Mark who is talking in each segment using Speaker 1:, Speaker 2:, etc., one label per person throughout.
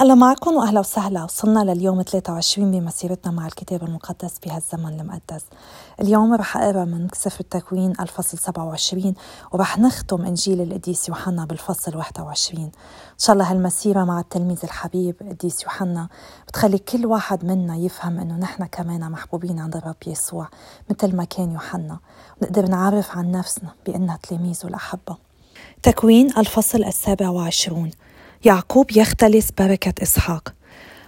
Speaker 1: الله معكم وأهلا وسهلا. وصلنا لليوم 23 بمسيرتنا مع الكتاب المقدس بهالزمن المقدس. اليوم رح أقرأ من سفر التكوين الفصل 27 ورح نختم إنجيل القديس يوحنا بالفصل 21 إن شاء الله هالمسيرة مع التلميذ الحبيب القديس يوحنا بتخلي كل واحد منا يفهم إنه نحن كمان محبوبين عند الرب يسوع مثل ما كان يوحنا. ونقدر نعرف عن نفسنا بأنها تلاميذه الأحبة. تكوين الفصل السابع وعشرون. يعقوب يختلس بركة إسحاق.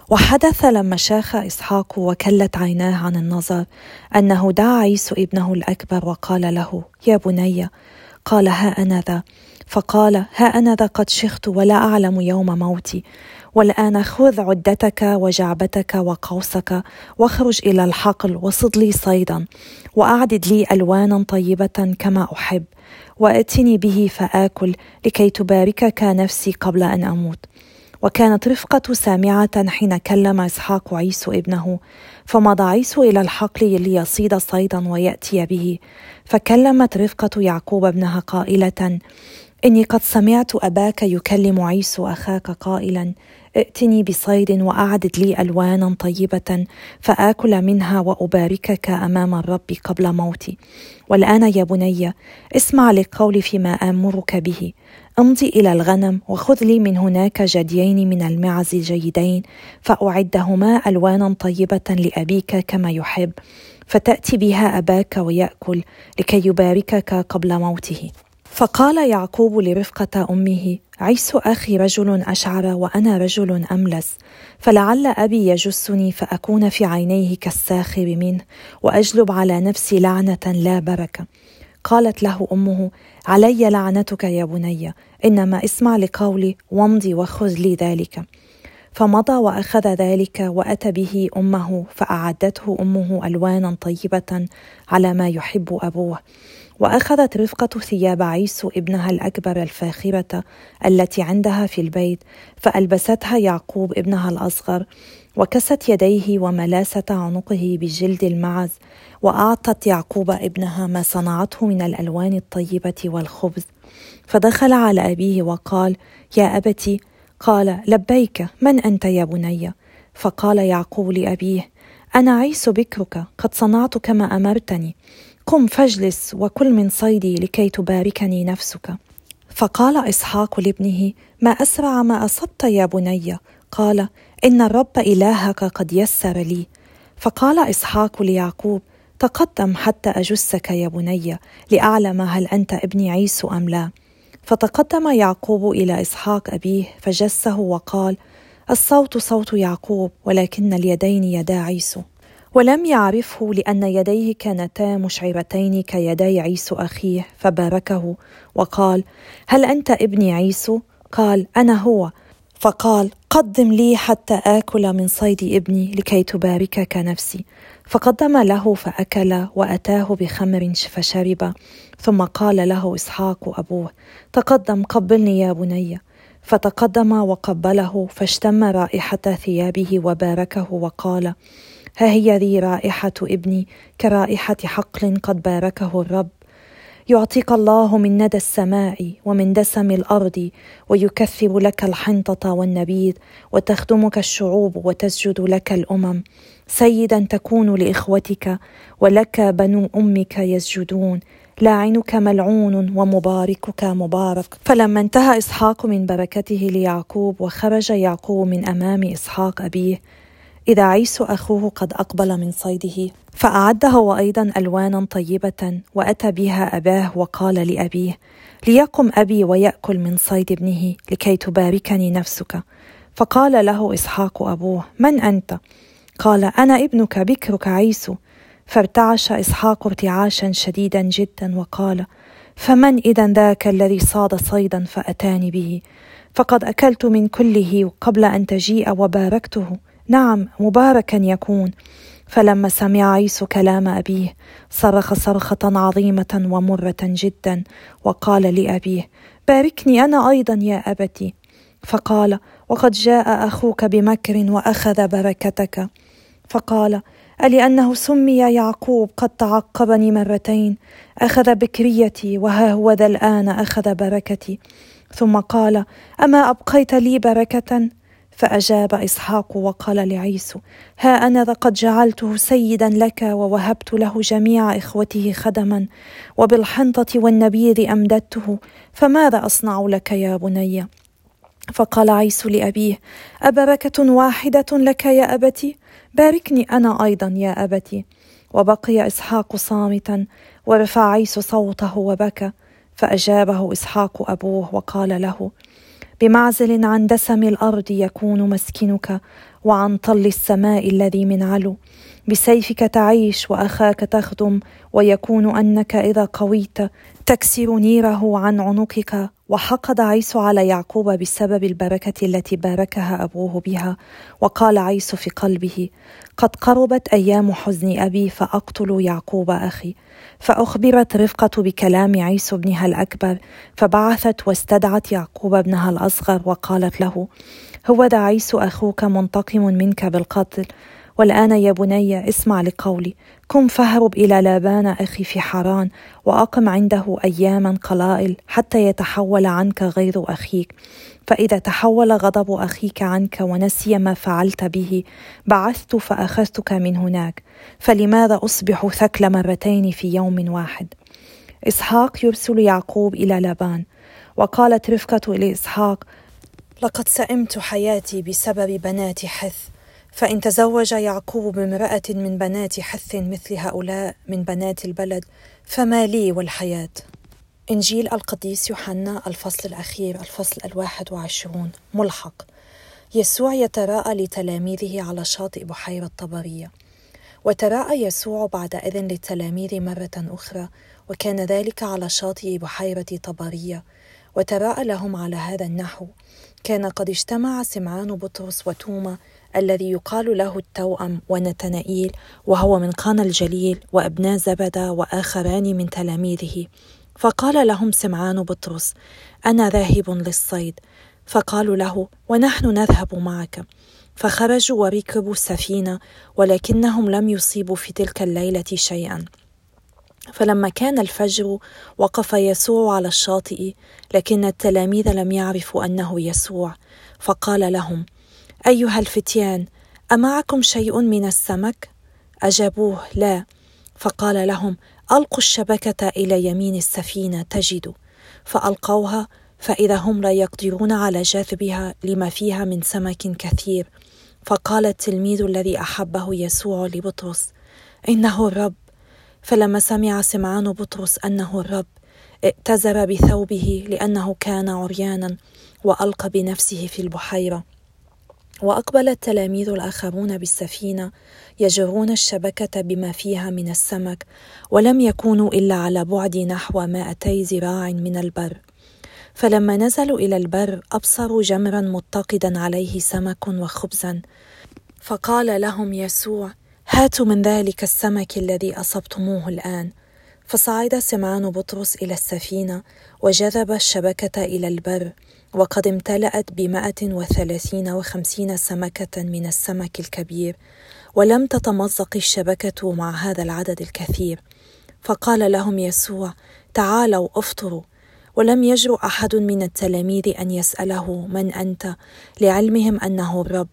Speaker 1: وحدث لما شاخ إسحاق وكلت عيناه عن النظر أنه دعا عيسو ابنه الأكبر وقال له يا بني قال ها أنا ذا. فقال ها أنا ذا قد شخت ولا أعلم يوم موتي والآن خذ عدتك وجعبتك وقوسك واخرج إلى الحقل وصد لي صيدا وأعدد لي ألوانا طيبة كما أحب وأتني به فآكل لكي تباركك نفسي قبل أن أموت. وكانت رفقة سامعة حين كلم إسحاق عيسو ابنه فمضى عيسو إلى الحقل ليصيد صيدا ويأتي به فكلمت رفقة يعقوب ابنها قائلة إني قد سمعت أباك يكلم عيسو أخاك قائلا ائتني بصيد وأعدد لي ألوانا طيبة فآكل منها وأباركك أمام الرب قبل موتي. والآن يا بني اسمع لقولي فيما آمرك به. امضي إلى الغنم وخذ لي من هناك جديين من المعز جيدين فأعدهما ألوانا طيبة لأبيك كما يحب. فتأتي بها أباك ويأكل لكي يباركك قبل موته. فقال يعقوب لرفقة أمه عيس أخي رجل أشعر وأنا رجل أملس فلعل أبي يجسني فأكون في عينيه كالساخر منه وأجلب على نفسي لعنة لا بركة. قالت له أمه علي لعنتك يا بني إنما اسمع لقولي وامضي وخذ لي ذلك. فمضى وأخذ ذلك وأتى به أمه فأعدته أمه ألوانا طيبة على ما يحب أبوه. وأخذت رفقة ثياب عيسو ابنها الأكبر الفاخرة التي عندها في البيت فألبستها يعقوب ابنها الأصغر وكست يديه وملاست عنقه بجلد المعز وأعطت يعقوب ابنها ما صنعته من الألوان الطيبة والخبز. فدخل على أبيه وقال يا ابت قال لبيك من أنت يا بني؟ فقال يعقوب لأبيه أنا عيس بكرك قد صنعت كما أمرتني. قم فاجلس وكل من صيدي لكي تباركني نفسك. فقال إسحاق لابنه ما أسرع ما أصبت يا بني؟ قال إن الرب إلهك قد يسر لي. فقال إسحاق ليعقوب تقدم حتى أجسك يا بني لأعلم هل أنت ابني عيسو أم لا. فتقدم يعقوب إلى إسحاق أبيه فجسه وقال الصوت صوت يعقوب ولكن اليدين يدا عيسو. ولم يعرفه لأن يديه كانتا مشعرتين كيدي عيسو أخيه فباركه وقال هل أنت ابني عيسو؟ قال أنا هو. فقال قدم لي حتى آكل من صيد ابني لكي تباركك نفسي. فقدم له فأكل وأتاه بخمر فشرب. ثم قال له إسحاق ابوه تقدم قبلني يا بني. فتقدم وقبله فاشتم رائحة ثيابه وباركه وقال ها هي ذي رائحة ابني كرائحة حقل قد باركه الرب. يعطيك الله من ندى السماء ومن دسم الأرض ويكثب لك الحنطة والنبيذ وتخدمك الشعوب وتسجد لك الأمم. سيدا تكون لإخوتك ولك بنو أمك يسجدون. لاعنك ملعون ومباركك مبارك. فلما انتهى إسحاق من بركته ليعقوب وخرج يعقوب من أمام إسحاق أبيه إذا عيسو أخوه قد أقبل من صيده. فأعد هو أيضا ألوانا طيبة وأتى بها أباه وقال لأبيه ليقم أبي ويأكل من صيد ابنه لكي تباركني نفسك. فقال له إسحاق أبوه من أنت؟ قال أنا ابنك بكرك عيسو فارتعش إسحاق ارتعاشا شديدا جدا وقال فمن إذا ذاك الذي صاد صيدا فأتاني به؟ فقد أكلت من كله قبل أن تجيء وباركته. نعم مباركا يكون. فلما سمع عيسو كلام أبيه صرخ صرخة عظيمة ومرة جدا وقال لأبيه باركني أنا أيضا يا أبتي. فقال وقد جاء أخوك بمكر وأخذ بركتك. فقال ألأنه سمي يعقوب قد تعقبني مرتين. أخذ بكريتي وها هو ذا الآن أخذ بركتي. ثم قال أما أبقيت لي بركة؟ فأجاب إسحاق وقال لعيسو ها أنا قد جعلته سيدا لك ووهبت له جميع إخوته خدما وبالحنطة والنبيذ أمددته فماذا أصنع لك يا بني؟ فقال عيسو لأبيه أبركة واحدة لك يا أبتي؟ باركني أنا أيضا يا أبتي. وبقي إسحاق صامتا ورفع عيسو صوته وبكى فأجابه إسحاق أبوه وقال له بمعزل عن دسم الأرض يكون مسكنك وعن طل السماء الذي من علو. بسيفك تعيش وأخاك تخدم ويكون أنك إذا قويت تكسر نيره عن عنقك وحقد عيسو على يعقوب بسبب البركة التي باركها أبوه بها. وقال عيسو في قلبه قد قربت أيام حزن أبي فأقتل يعقوب أخي. فأخبرت رفقة بكلام عيسو ابنها الأكبر فبعثت واستدعت يعقوب ابنها الأصغر وقالت له هو ذا عيسو أخوك منتقم منك بالقتل. والآن يا بني اسمع لقولي. قم فاهرب إلى لابان أخي في حران وأقم عنده أياما قلائل حتى يتحول عنك غيظ أخيك. فإذا تحول غضب أخيك عنك ونسي ما فعلت به بعثت فأخذتك من هناك. فلماذا أصبح ثكل مرتين في يوم واحد؟ إسحاق يرسل يعقوب إلى لابان. وقالت رفقة لإسحاق لقد سئمت حياتي بسبب بنات حث. فإن تزوج يعقوب بامرأة من بنات حث مثل هؤلاء من بنات البلد فما لي والحياة. إنجيل القديس يوحنا الفصل الأخير الفصل الواحد وعشرون ملحق. يسوع يتراءى لتلاميذه على شاطئ بحيرة طبرية. وتراءى يسوع بعد إذن للتلاميذ مرة أخرى وكان ذلك على شاطئ بحيرة طبرية. وتراءى لهم على هذا النحو كان قد اجتمع سمعان بطرس وتوما الذي يقال له التوأم ونتنائيل وهو من قانا الجليل وأبناء زبدة وآخران من تلاميذه. فقال لهم سمعان بطرس أنا ذاهب للصيد. فقالوا له ونحن نذهب معك. فخرجوا وركبوا السفينة ولكنهم لم يصيبوا في تلك الليلة شيئا. فلما كان الفجر وقف يسوع على الشاطئ لكن التلاميذ لم يعرفوا أنه يسوع. فقال لهم أيها الفتيان أمعكم شيء من السمك؟ أجابوه لا. فقال لهم ألقوا الشبكة إلى يمين السفينة تجدوا فألقوها فإذا هم لا يقدرون على جاذبها لما فيها من سمك كثير. فقال التلميذ الذي أحبه يسوع لبطرس إنه الرب فلما سمع سمعان بطرس أنه الرب ائتزر بثوبه لأنه كان عريانا وألقى بنفسه في البحيرة. وأقبل التلاميذ الاخرون بالسفينة يجرون الشبكة بما فيها من السمك ولم يكونوا إلا على بعد نحو مائتي ذراع من البر. فلما نزلوا إلى البر أبصروا جمرا متقدا عليه سمك وخبزا. فقال لهم يسوع هاتوا من ذلك السمك الذي أصبتموه الآن. فصعد سمعان بطرس إلى السفينة وجذب الشبكة إلى البر. وقد امتلأت بمائة وثلاثين وخمسين سمكة من السمك الكبير ولم تتمزق الشبكة مع هذا العدد الكثير. فقال لهم يسوع تعالوا أفطروا. ولم يجرؤ أحد من التلاميذ أن يسأله من أنت لعلمهم أنه الرب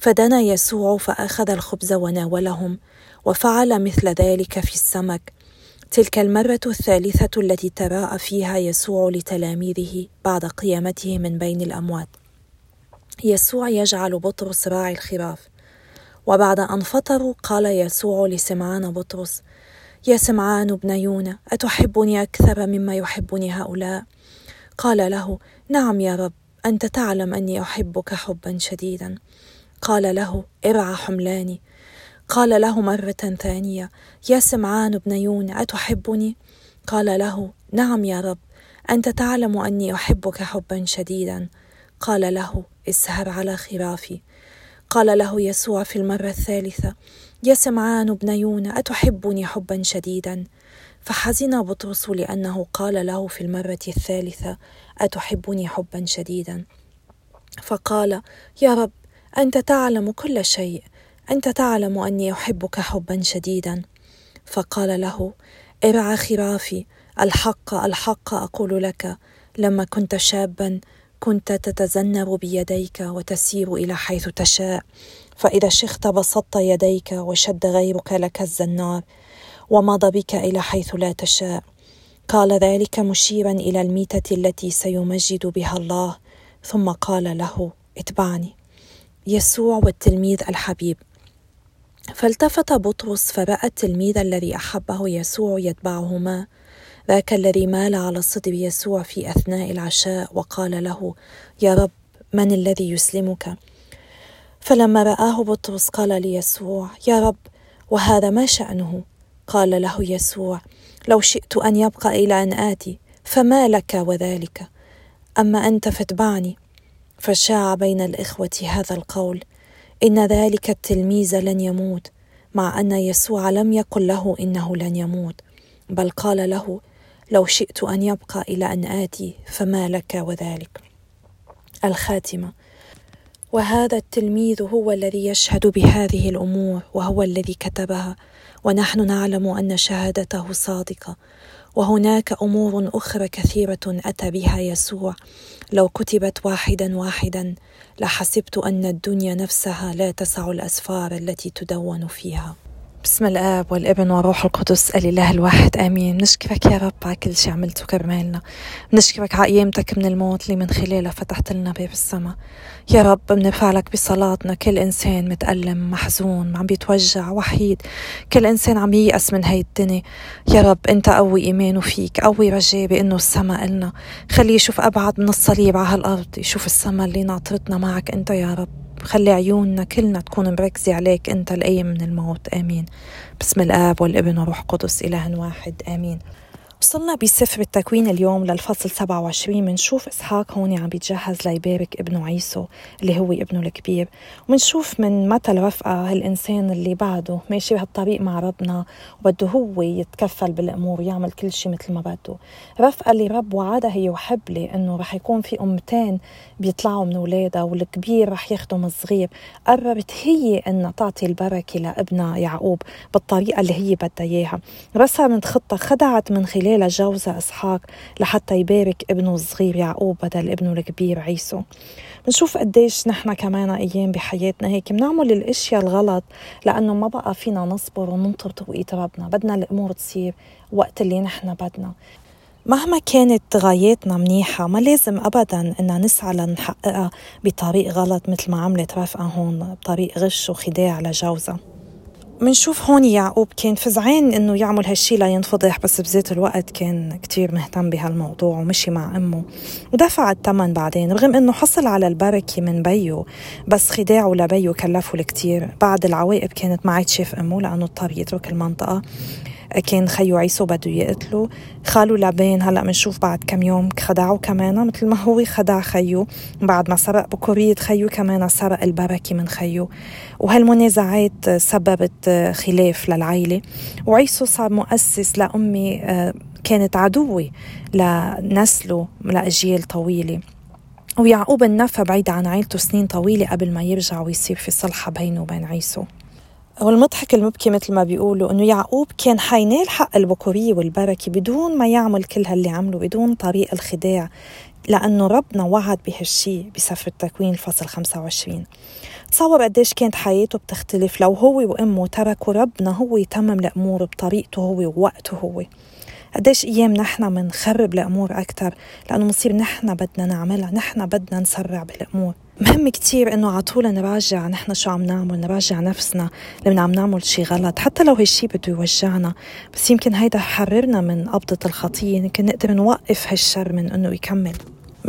Speaker 1: فدنا يسوع فأخذ الخبز وناولهم وفعل مثل ذلك في السمك. تلك المرة الثالثة التي تراءى فيها يسوع لتلاميذه بعد قيامته من بين الأموات. يسوع يجعل بطرس راعي الخراف، وبعد أن فطروا قال يسوع لسمعان بطرس: يا سمعان ابن يونا أتحبني أكثر مما يحبني هؤلاء؟ قال له: نعم يا رب، أنت تعلم أني أحبك حبا شديدا. قال له: ارعى حملاني. قال له مرة ثانية: يا سمعان ابن يون أتحبني؟ قال له: نعم يا رب، أنت تعلم أني أحبك حبا شديدا. قال له: اسهر على خرافي. قال له يسوع في المرة الثالثة: يا سمعان ابن يون أتحبني حبا شديدا؟ فحزن بطرس لأنه قال له في المرة الثالثة: أتحبني حبا شديدا؟ فقال: يا رب، أنت تعلم كل شيء، أنت تعلم أني أحبك حبا شديدا. فقال له ارعى خرافي الحق الحق أقول لك لما كنت شابا كنت تتذنب بيديك وتسير إلى حيث تشاء. فإذا شخت بسطت يديك وشد غيرك لك الزنار ومضى بك إلى حيث لا تشاء. قال ذلك مشيرا إلى الميتة التي سيمجد بها الله. ثم قال له اتبعني. يسوع والتلميذ الحبيب. فالتفت بطرس فراى التلميذ الذي أحبه يسوع يتبعهما. ذاك الذي مال على صدر يسوع في أثناء العشاء وقال له يا رب من الذي يسلمك؟ فلما رآه بطرس قال ليسوع يا رب وهذا ما شأنه؟ قال له يسوع لو شئت أن يبقى إلى أن آتي فما لك وذلك؟ أما أنت فاتبعني. فشاع بين الإخوة هذا القول. إن ذلك التلميذ لن يموت مع أن يسوع لم يقل له إنه لن يموت بل قال له لو شئت أن يبقى إلى أن آتي فما لك وذلك؟ الخاتمة. وهذا التلميذ هو الذي يشهد بهذه الأمور وهو الذي كتبها ونحن نعلم أن شهادته صادقة. وهناك أمور أخرى كثيرة أتى بها يسوع. لو كتبت واحدا واحدا لحسبت أن الدنيا نفسها لا تسع الأسفار التي تدون فيها. بسم الآب والابن والروح القدس الإله الواحد آمين. نشكرك يا رب على كل شيء عملته كرمالنا نشكرك على قيامتك من الموت اللي من خلالها فتحت لنا باب السماء. يا رب بنرفع لك بصلاتنا. كل إنسان متألم محزون عم بيتوجع وحيد. كل إنسان عم ييأس من هاي الدنيا. يا رب أنت قوي إيمانه فيك قوي رجاء بأنه السماء إلنا. خليه يشوف أبعد من الصليب على هالأرض يشوف السماء اللي ناطرتنا معك أنت يا رب. خلي عيوننا كلنا تكون مركزة عليك أنت الأيام من الموت. آمين. بسم الآب والابن وروح قدس إله واحد. آمين. وصلنا بسفر التكوين اليوم للفصل 27 منشوف إسحاق هون عم بيتجهز ليبارك ابنه عيسو اللي هو ابنه الكبير. ومنشوف من مثل رفقة هالإنسان اللي بعده؟ ماشي بهالطريق مع ربنا وبده هو يتكفل بالأمور ويعمل كل شيء مثل ما بده. رفقة اللي رب وعدها هي وحبلي إنه رح يكون في أمتين بيطلعوا من أولادها والكبير رح يخدم الصغير. قررت هي إنها تعطي البركة لابنها يعقوب بالطريقة اللي هي بدها إياها. رسمت خطة خدعت من خلال ليلى جوزها إسحاق لحتى يبارك ابنه الصغير يعقوب بدل ابنه الكبير عيسو. بنشوف قديش نحن كمان أيام بحياتنا هيك بنعمل الأشياء الغلط لأنه ما بقى فينا نصبر وننطر توقيت ربنا. بدنا الأمور تصير وقت اللي نحن بدنا. مهما كانت غاياتنا منيحة ما لازم أبدا إن نسعى لنحققها بطريق غلط مثل ما عملت رافقة هون بطريق غش وخداع لجوزها. منشوف هون يعقوب كان فزعان إنه يعمل هالشي لينفضح بس بذات الوقت كان كتير مهتم بهالموضوع ومشي مع أمه ودفع الثمن بعدين رغم إنه حصل على البركة من بيو بس خداعه لبيو كلفه الكتير. بعد العواقب كانت ما عاد شاف أمه لأنه اضطر يترك المنطقة. كان خيو عيسو بده يقتله. خاله لابين هلأ بنشوف بعد كم يوم خدعه كمان مثل ما هو خدع خيو. بعد ما سرق بكورية خيو كمان سرق البركة من خيو. وهالمنازعات سببت خلاف للعيلة. وعيسو صار مؤسس لأمي آه، كانت عدوة لنسله لأجيال طويلة. ويعقوب النفى بعيد عن عيلته سنين طويلة قبل ما يرجع ويصير في صلحة بينه وبين عيسو. والمضحك المبكي مثل ما بيقولوا إنه يعقوب كان حينال حق البكورية والبركة بدون ما يعمل كل هاللي عمله بدون طريق الخداع لأنه ربنا وعد بهالشي بسفر التكوين الفصل 25 تصور قديش كانت حياته بتختلف لو هو وأمه تركوا ربنا هو يتمم الأمور بطريقته هو ووقته هو. قديش أيام نحن بنخرب الأمور أكثر لأنه مصير نحن بدنا نعملها نحن بدنا نسرع بالأمور. مهم كتير إنه على طول نراجع نحن شو عم نعمل نراجع نفسنا لما عم نعمل شي غلط. حتى لو هالشي بده يوجعنا بس يمكن هيدا حررنا من قبضة الخطية. يمكن نقدر نوقف هالشر من إنه يكمل.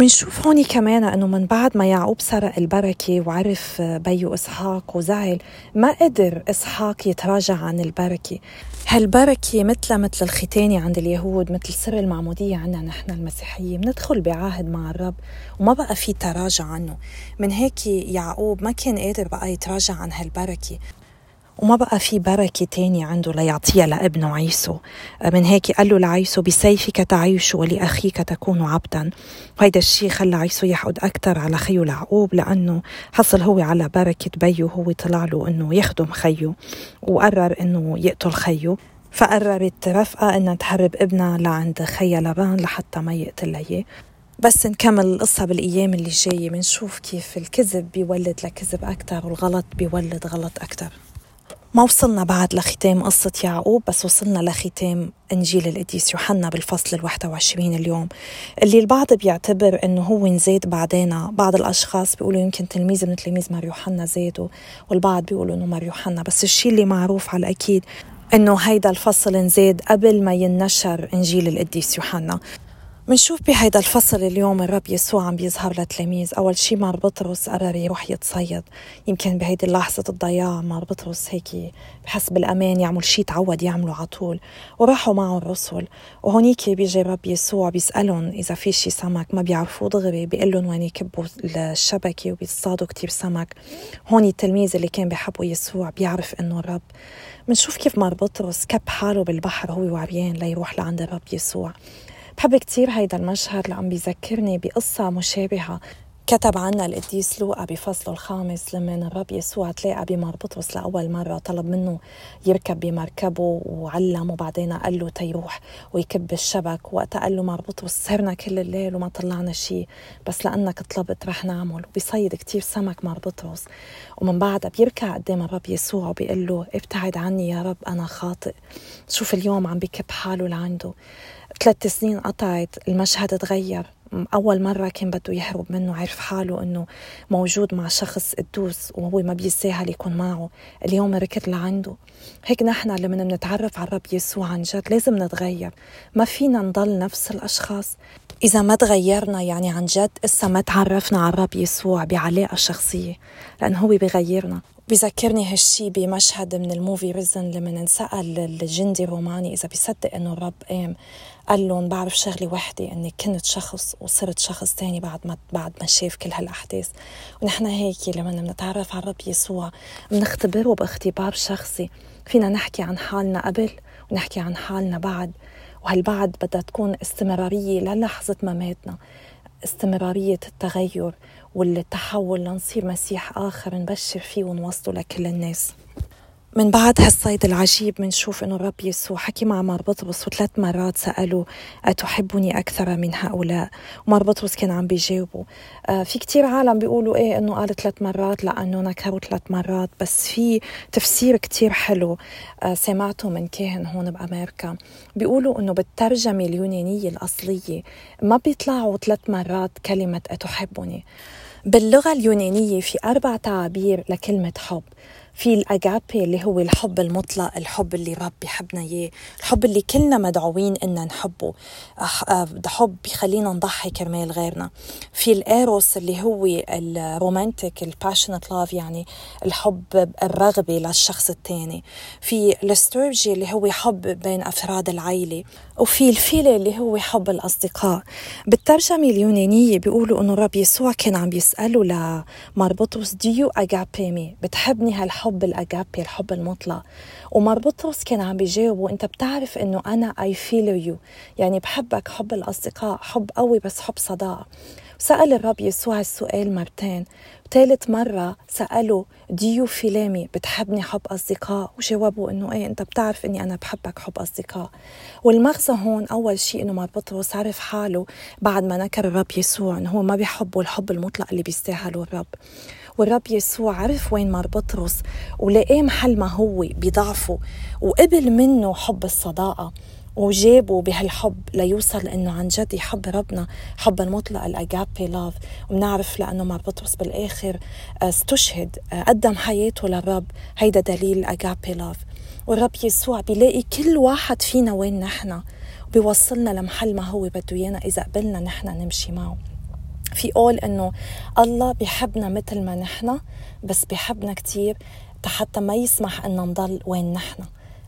Speaker 1: منشوف هون كمان إنه من بعد ما يعقوب سرق البركة وعرف بيو إسحاق وزعل ما قدر إسحاق يتراجع عن البركة. هالبركة مثل مثل الختانة عند اليهود مثل سر المعمودية عندنا نحن المسيحية. بندخل بعهد مع الرب وما بقى في تراجع عنه. من هيك يعقوب ما كان قادر بقى يتراجع عن هالبركة. وما بقى في بركة تانية عنده ليعطيها لابنه عيسو. من هيك قال له لعيسو بسيفك تعيش ولأخيك تكون عبدا. وهيدا الشيء خلى عيسو يحقد أكثر على خيه لعقوب لأنه حصل هو على بركة بيو هو طلع له أنه يخدم خيه وقرر أنه يقتل خيه. فقررت رفقة أنها تهرب ابنها لعند خيا لبان لحتى ما يقتل اياه بس نكمل القصة بالأيام اللي جاية بنشوف كيف الكذب بيولد لكذب أكتر والغلط بيولد غلط أكتر. ما وصلنا بعد لختام قصة يعقوب بس وصلنا لختام إنجيل القديس يوحنا بالفصل الواحد وعشرين اليوم. اللي البعض بيعتبر إنه هو نزيد بعدين بعض الأشخاص بيقولوا يمكن تلميذ من تلاميذ مار يوحنا زادوا والبعض بيقولوا إنه مار يوحنا. بس الشيء اللي معروف على الأكيد إنه هيدا الفصل نزاد قبل ما ينشر إنجيل القديس يوحنا. منشوف بهيدا الفصل اليوم الرب يسوع عم بيظهر لتلاميذ. أول شي مار بطرس قرر يروح يتصيد. يمكن بهيدي لحظة الضياع مار بطرس هيك بحس بالأمان يعمل شي تعود يعمله على طول. وراحوا معه الرسل. وهونيك بيجي الرب يسوع بيسألهم إذا في شي سمك. ما بيعرفوه دغري. بيقول لهم وين يكبوا الشبكة وبيصطادوا كتير سمك. هون التلميذ اللي كان بيحبوا يسوع بيعرف إنه الرب. منشوف كيف مار بطرس كب حاله بالبحر هو وعريان ليروح لعند الرب يسوع. بحب كتير هيدا المشهد اللي عم بيذكرني بقصة مشابهة. كتب عنا القديس لوقا بفصله الخامس لما الرب يسوع تلاقى بمار بطرس لأول مرة طلب منه يركب بمركبه وعلم وبعدين قال له تيروح ويكب الشبك. وقتها قال له مار بطرس سهرنا كل الليل وما طلعنا شيء بس لأنك طلبت رح نعمل. وبيصيد كتير سمك مار بطرس. ومن بعدها بيركع قدام الرب يسوع وبيقول له ابتعد عني يا رب أنا خاطئ. شوف اليوم عم بكب حاله لعنده. ثلاث سنين قطعت المشهد تغير. أول مرة كان بده يهرب منه عرف حاله إنه موجود مع شخص قدوس وهو ما بيستاهل يكون معه. اليوم ركض لعنده. هيك نحن لما بنتعرف على الرب يسوع عن جد لازم نتغير. ما فينا نضل نفس الأشخاص. إذا ما تغيرنا يعني عن جد إسا ما تعرفنا على الرب يسوع بعلاقة شخصية لأنه هو بغيرنا. بذكرني هالشي بمشهد من الموفي ريزن لما انسأل الجندي الروماني إذا بيصدق إنه الرب قام. قال لهم بعرف شغلة وحدة إني كنت شخص وصرت شخص تاني بعد ما بعد ما شاف كل هالأحداث. ونحن هيك لما بنتعرف على الرب يسوع بنختبره باختبار شخصي. فينا نحكي عن حالنا قبل ونحكي عن حالنا بعد وهالبعد بدها تكون استمرارية للحظة مماتنا استمرارية التغير والتحول لنصير مسيح آخر نبشر فيه ونوصله لكل الناس. من بعد هالصيد العجيب منشوف إنه الرب يسوع. حكي مع مار بطرس وثلاث مرات سأله أتحبني أكثر من هؤلاء؟ ومار بطرس كان عم بيجاوبه آه في كتير عالم بيقولوا إيه إنه قال ثلاث مرات لأنه نكروا ثلاث مرات بس في تفسير كتير حلو آه سمعته من كاهن هون بأمريكا. بيقولوا إنه بالترجمة اليونانية الأصلية ما بيطلعوا ثلاث مرات كلمة أتحبني. باللغة اليونانية في أربع تعابير لكلمة حب. في الأغابي اللي هو الحب المطلق الحب اللي رب بيحبنا إياه الحب اللي كلنا مدعوين إن نحبه. آه، حب بيخلينا نضحي كرمال غيرنا. في الإيروس اللي هو ال romantic ال passionate love يعني الحب الرغبة للشخص الثاني في الستورجي اللي هو حب بين أفراد العيلة. وفي الفيلة اللي هو حب الأصدقاء. بالترجمة اليونانية بيقولوا إنه رب يسوع كان عم يسأله لمربطوس ديو أجابيمي بتحبني هالحب الأجابي الحب المطلق. ومربطوس كان عم بيجاوبه أنت بتعرف إنه أنا I feel you. يعني بحبك حب الأصدقاء حب قوي بس حب صداقة. سأل الرب يسوع السؤال مرتين. ثالث مرة سأله ديو فيلامي بتحبني حب أصدقاء؟ وجاوبوا إنه إيه أنت بتعرف إني أنا بحبك حب أصدقاء. والمغزى هون أول شيء إنه مار بطرس عرف حاله بعد ما نكر الرب يسوع إنه هو ما بيحبه الحب المطلق اللي بيستاهله الرب. والرب يسوع عرف وين مار بطرس ولقاه محل ما هو بضعفه وقبل منه حب الصداقة. وجابوا بهالحب ليوصل إنه عن جد يحب ربنا حب المطلق الاجابي لاف وبنعرف لأنه مار بطرس بالآخر آه، استشهد آه، قدم حياته للرب. هيدا دليل الاجابي لاف والرب يسوع بيلاقي كل واحد فينا وين نحن. وبيوصلنا لمحل ما هو بده إيانا إذا قبلنا نحن نمشي معه. في قول إنه الله بيحبنا مثل ما نحن بس بيحبنا كتير حتى ما يسمح ان نضل وين نحن.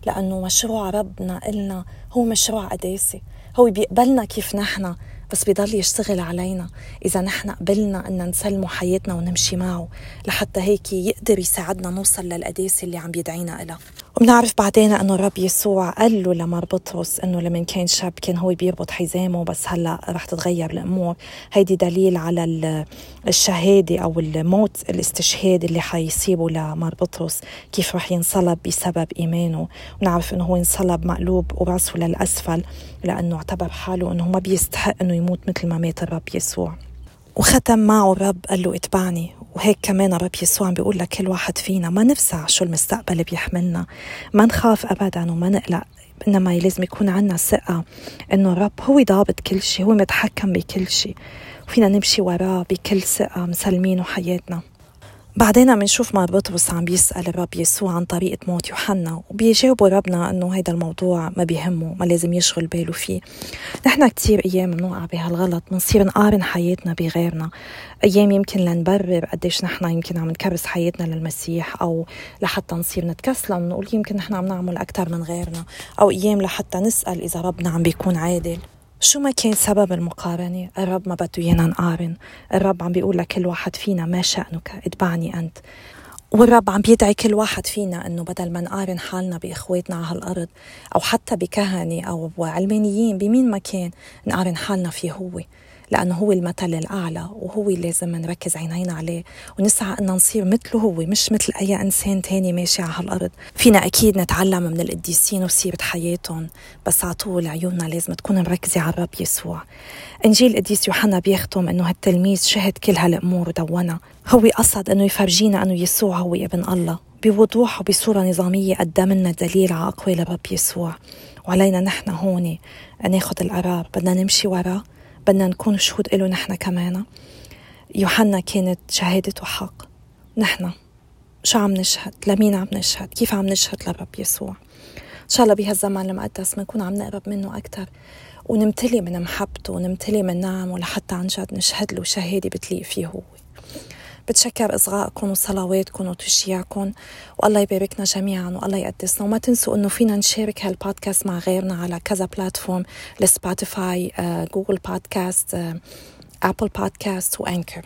Speaker 1: لأنه مشروع ربنا إلنا هو مشروع قداسي هو بيقبلنا كيف نحن بس بيضل يشتغل علينا. إذا نحن قبلنا أن نسلمه حياتنا ونمشي معه لحتى هيك يقدر يساعدنا نوصل للقداسة اللي عم بيدعينا إلها. بنعرف بعدين انه الرب يسوع قال له لمر بطرس إنه لما كان شاب كان هو بيربط حزامه بس هلا رح تتغير الأمور. هيدي دليل على الشهادة أو الموت الاستشهاد اللي حيصيبه لمر بطرس كيف رح ينصلب بسبب إيمانه. ونعرف إنه هو انصلب مقلوب وراسه للأسفل لأنه اعتبر حاله إنه ما بيستحق إنه يموت مثل ما مات الرب يسوع. وختم معه الرب قال له اتبعني. وهيك كمان الرب يسوع عم بيقول لكل واحد فينا ما نفزع شو المستقبل بيحملنا. ما نخاف ابدا وما نقلق. إنما لازم يكون عنا ثقة إنه الرب هو ضابط كل شيء هو متحكم بكل شيء. وفينا نمشي وراه بكل ثقة مسلمينه حياتنا بعدين بنشوف ما بطرس عم بيسأل الرب يسوع عن طريقة موت يوحنا وبيجاوبوا ربنا إنه هيدا الموضوع ما بيهمه ما لازم يشغل باله فيه. نحن كتير أيام بنوقع بهالغلط بنصير نقارن حياتنا بغيرنا. أيام يمكن لنبرر قديش نحن يمكن عم نكرس حياتنا للمسيح أو لحتى نصير نتكسلم نقول يمكن نحن عم نعمل أكثر من غيرنا أو أيام لحتى نسأل إذا ربنا عم بيكون عادل. شو ما كان سبب المقارنة؟ الرب ما بده إيانا نقارن الرب عم بيقول لكل واحد فينا ما شأنك اتبعني أنت. والرب عم بيدعي كل واحد فينا إنه بدل ما نقارن حالنا بإخواتنا على هالارض أو حتى بكهنة أو علمانيين بمين ما كان نقارن حالنا فيه هو. لأنه هو المثل الأعلى وهو اللي لازم نركز عينينا عليه ونسعى أن نصير مثله هو مش مثل أي إنسان تاني ماشي على هالأرض. فينا أكيد نتعلم من القديسين وسيرة حياتهم بس على طول عيوننا لازم تكون مركزة على الرب يسوع. إنجيل القديس يوحنا بيختم إنه هالتلميذ شهد كل هالأمور ودونها. هو قصد إنه يفرجينا إنه يسوع هو ابن الله. بوضوح وبصورة نظامية قدم لنا دليل على أقوال الرب يسوع. وعلينا نحن هون ناخد القرار. بدنا نمشي وراه. بدنا نكون شهود له نحن كمان. يوحنا كانت شهادته حق نحن. شو عم نشهد؟ لمين عم نشهد؟ كيف عم نشهد للرب يسوع؟ إن شاء الله بهالزمان المقدس بنكون عم نقرب منه أكثر ونمتلي من محبته ونمتلي من نعمه لحتى عن جد نشهد له شهادة بتليق فيه هو. بتشكر إصغائكم وصلواتكم وتشجيعكم والله يباركنا جميعا والله يقدسنا. وما تنسوا إنه فينا نشارك هالبودكاست مع غيرنا على كذا platform ل Spotify Google Podcast Apple Podcast و Anchor